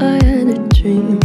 I had a dream.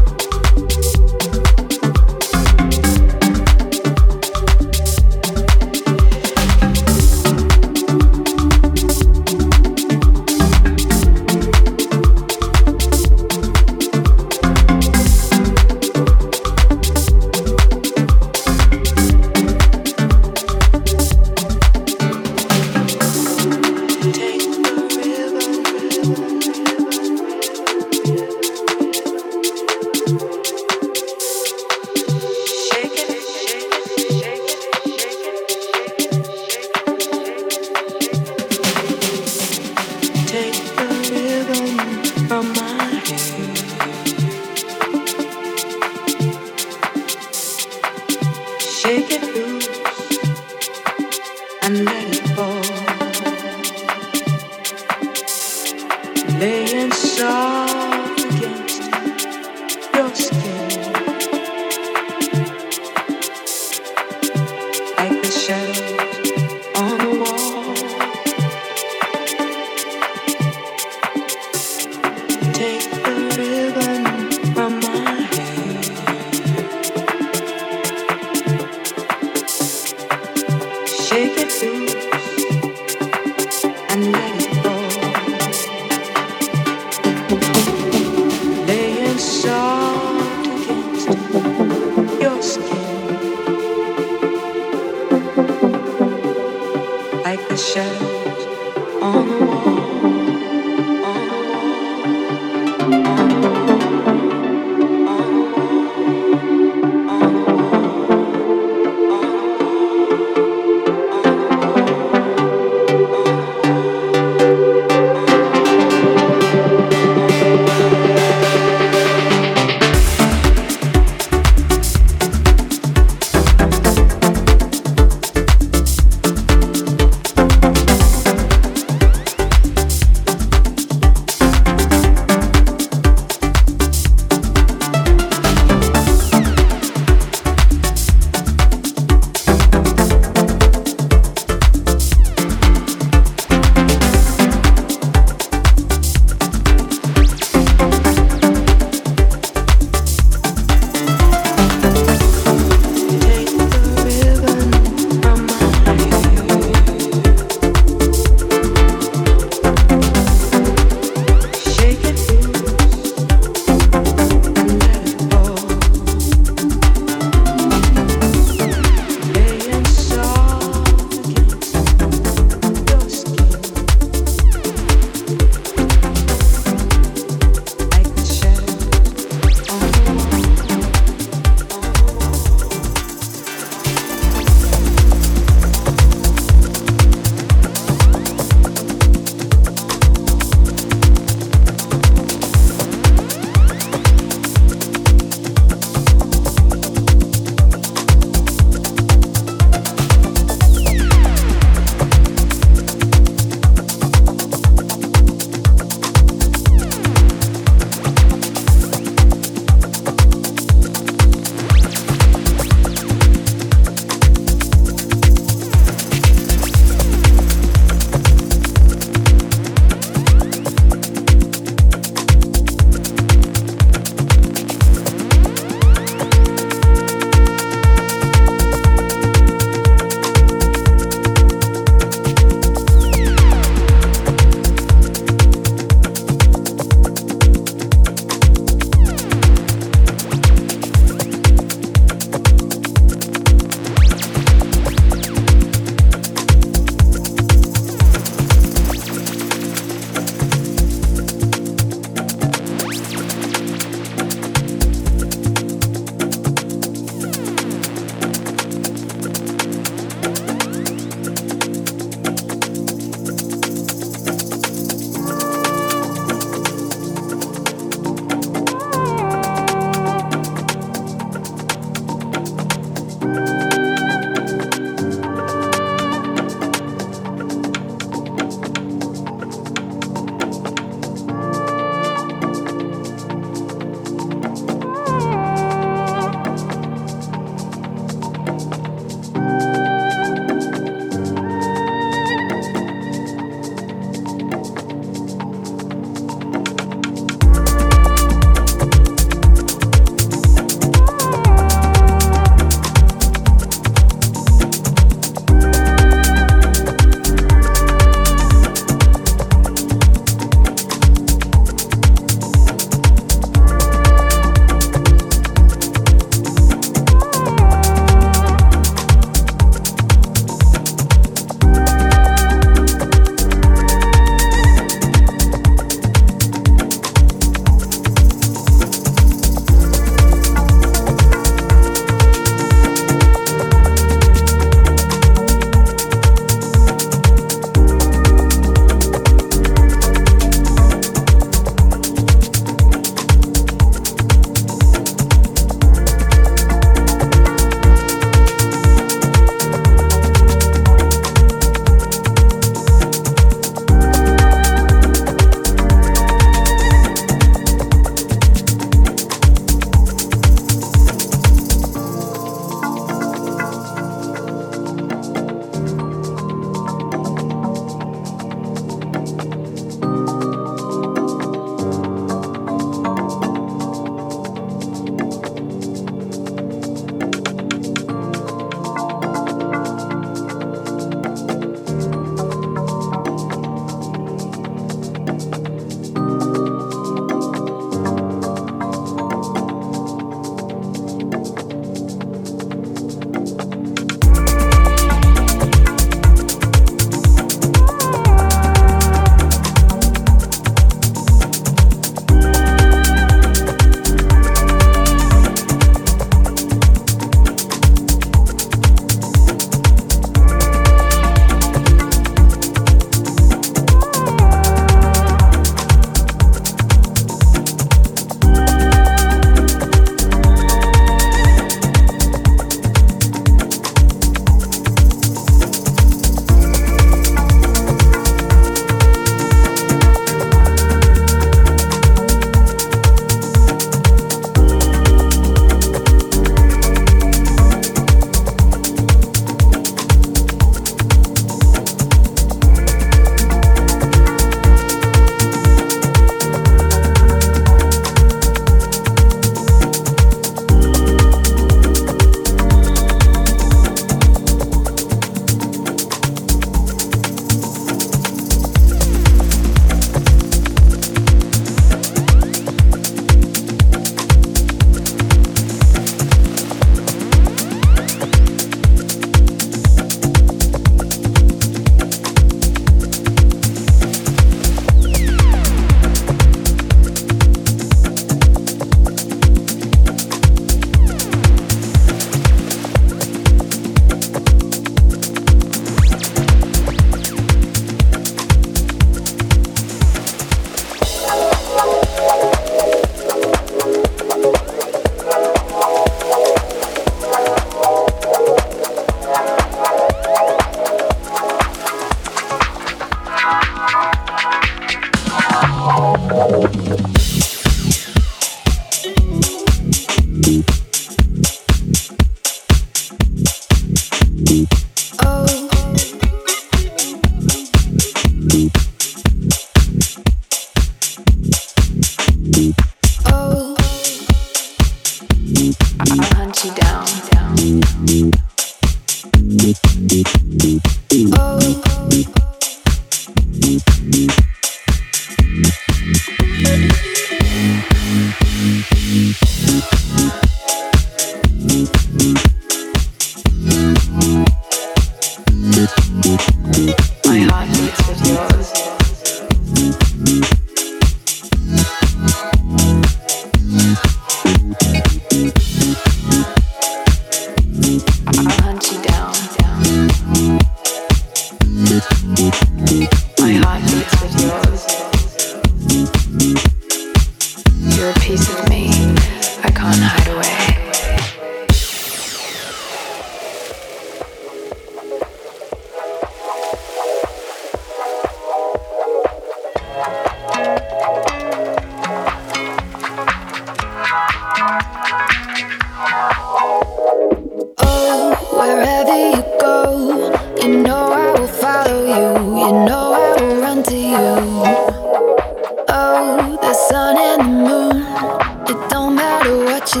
You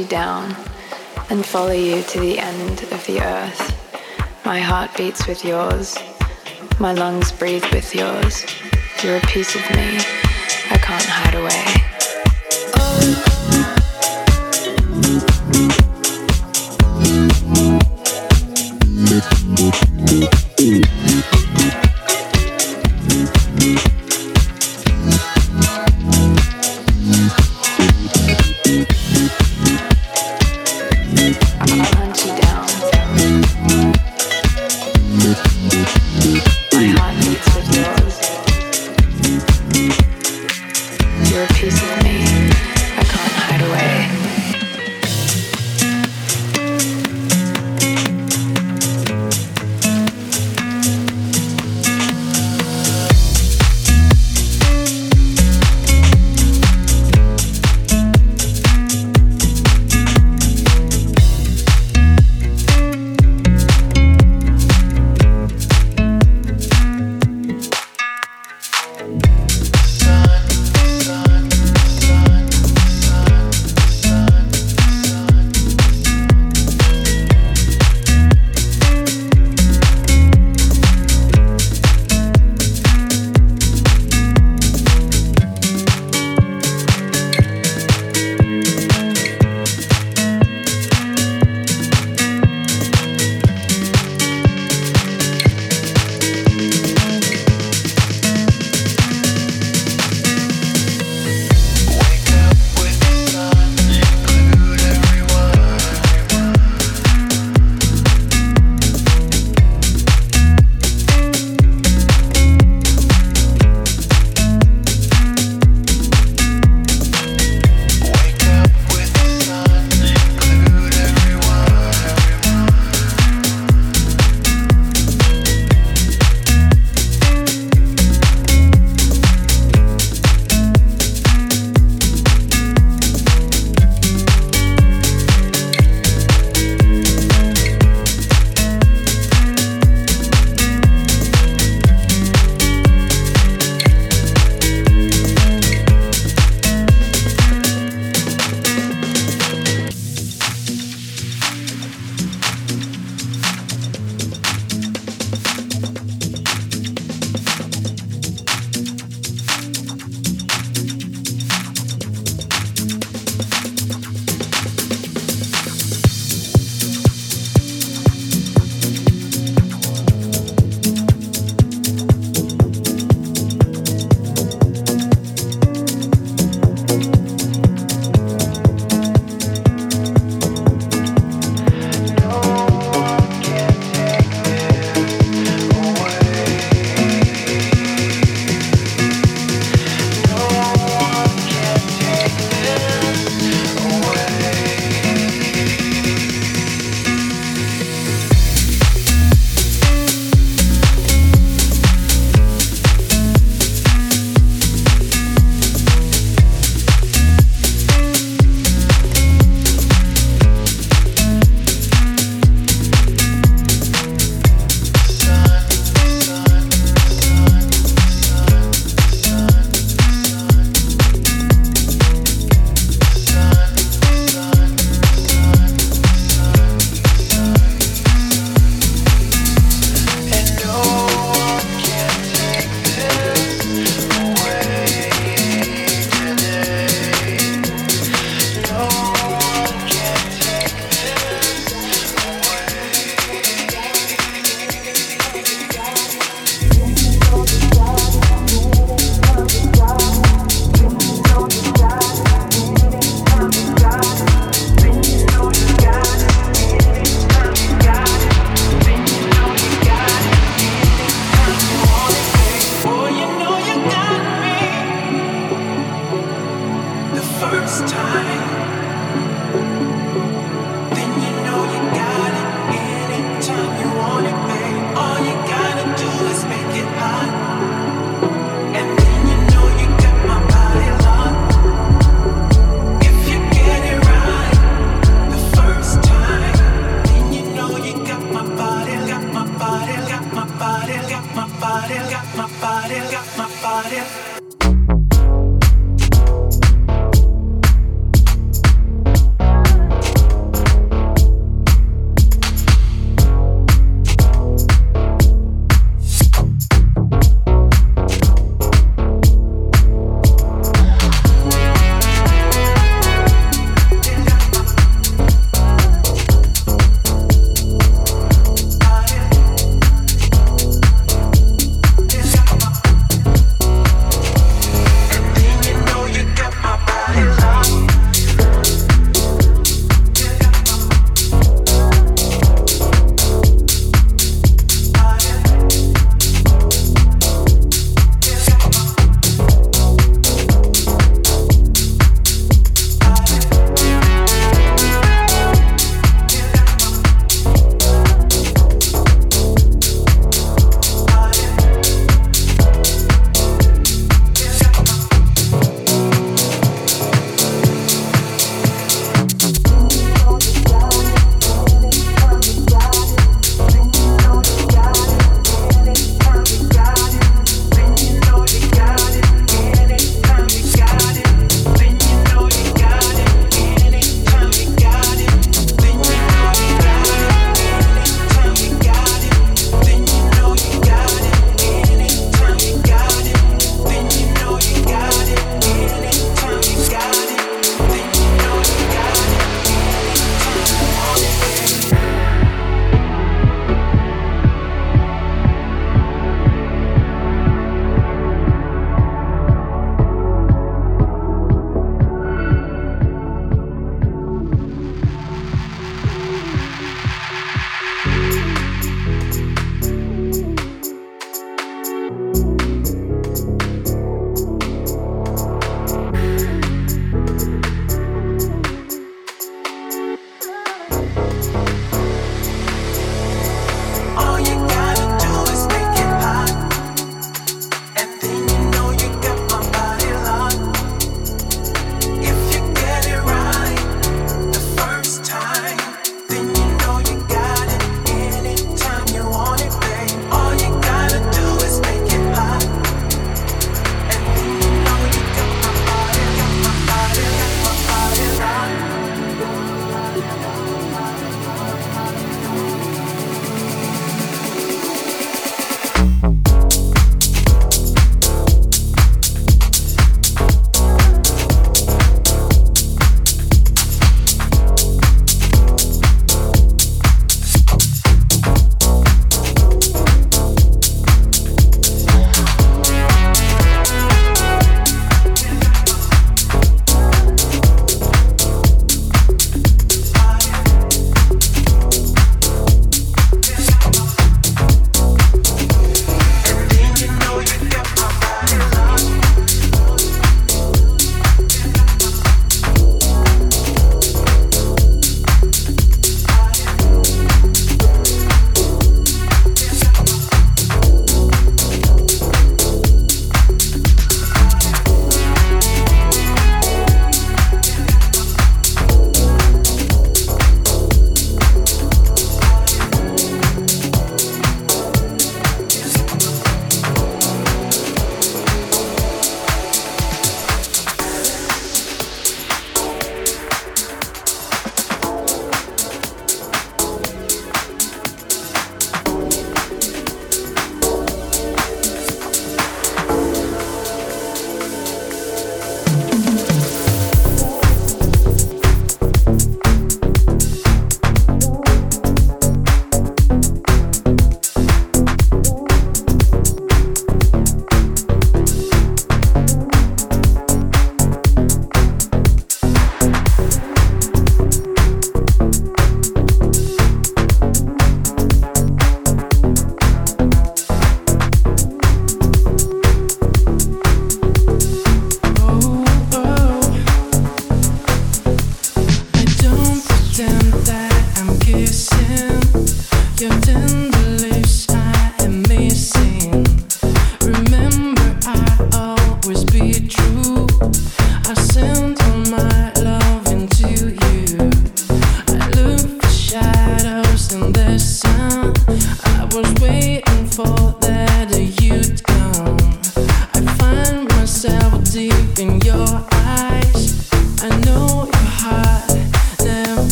down and follow you to the end of the earth. My heart beats with yours, my lungs breathe with yours. You're a piece of me I can't hide away. Oh.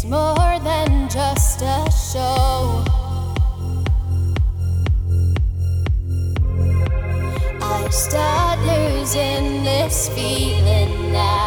It's more than just a show. I start losing this feeling now.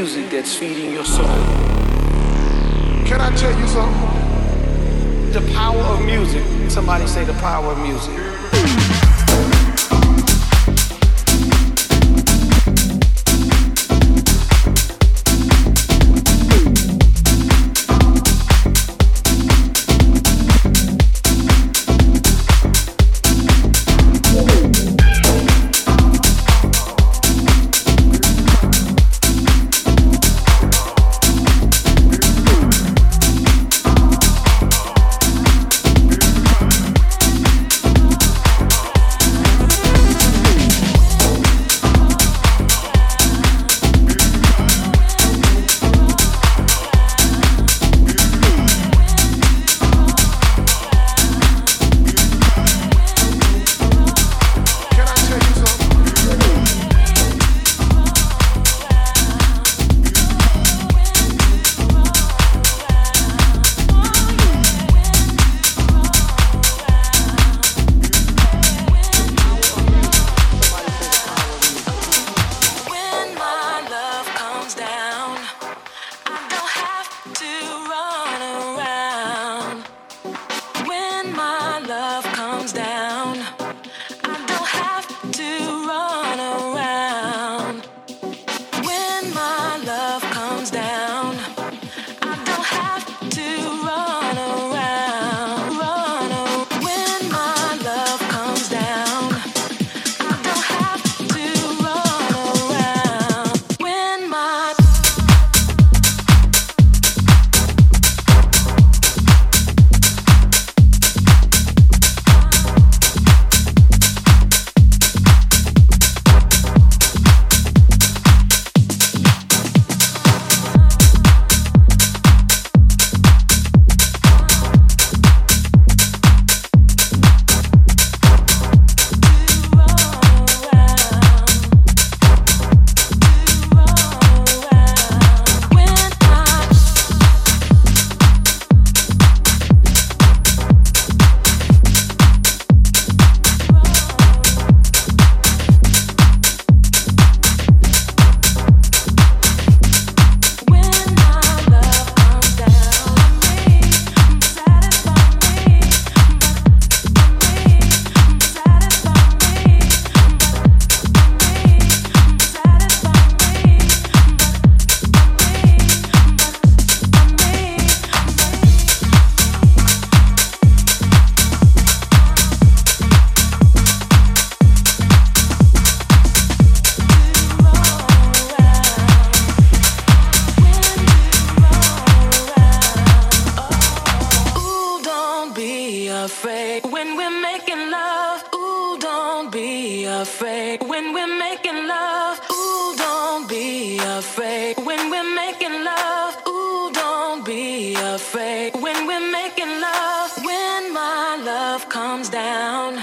Music that's feeding your soul. Can I tell you something? The power of music. Somebody say the power of music. afraid when we're making love. Ooh, don't be afraid when we're making love. Ooh, don't be afraid when we're making love. Ooh, don't be afraid when we're making love. When my love comes down,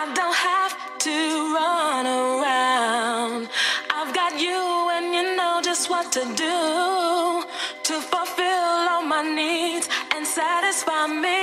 I don't have to run around. I've got you, and you know just what to do to fulfill all my needs and satisfy me.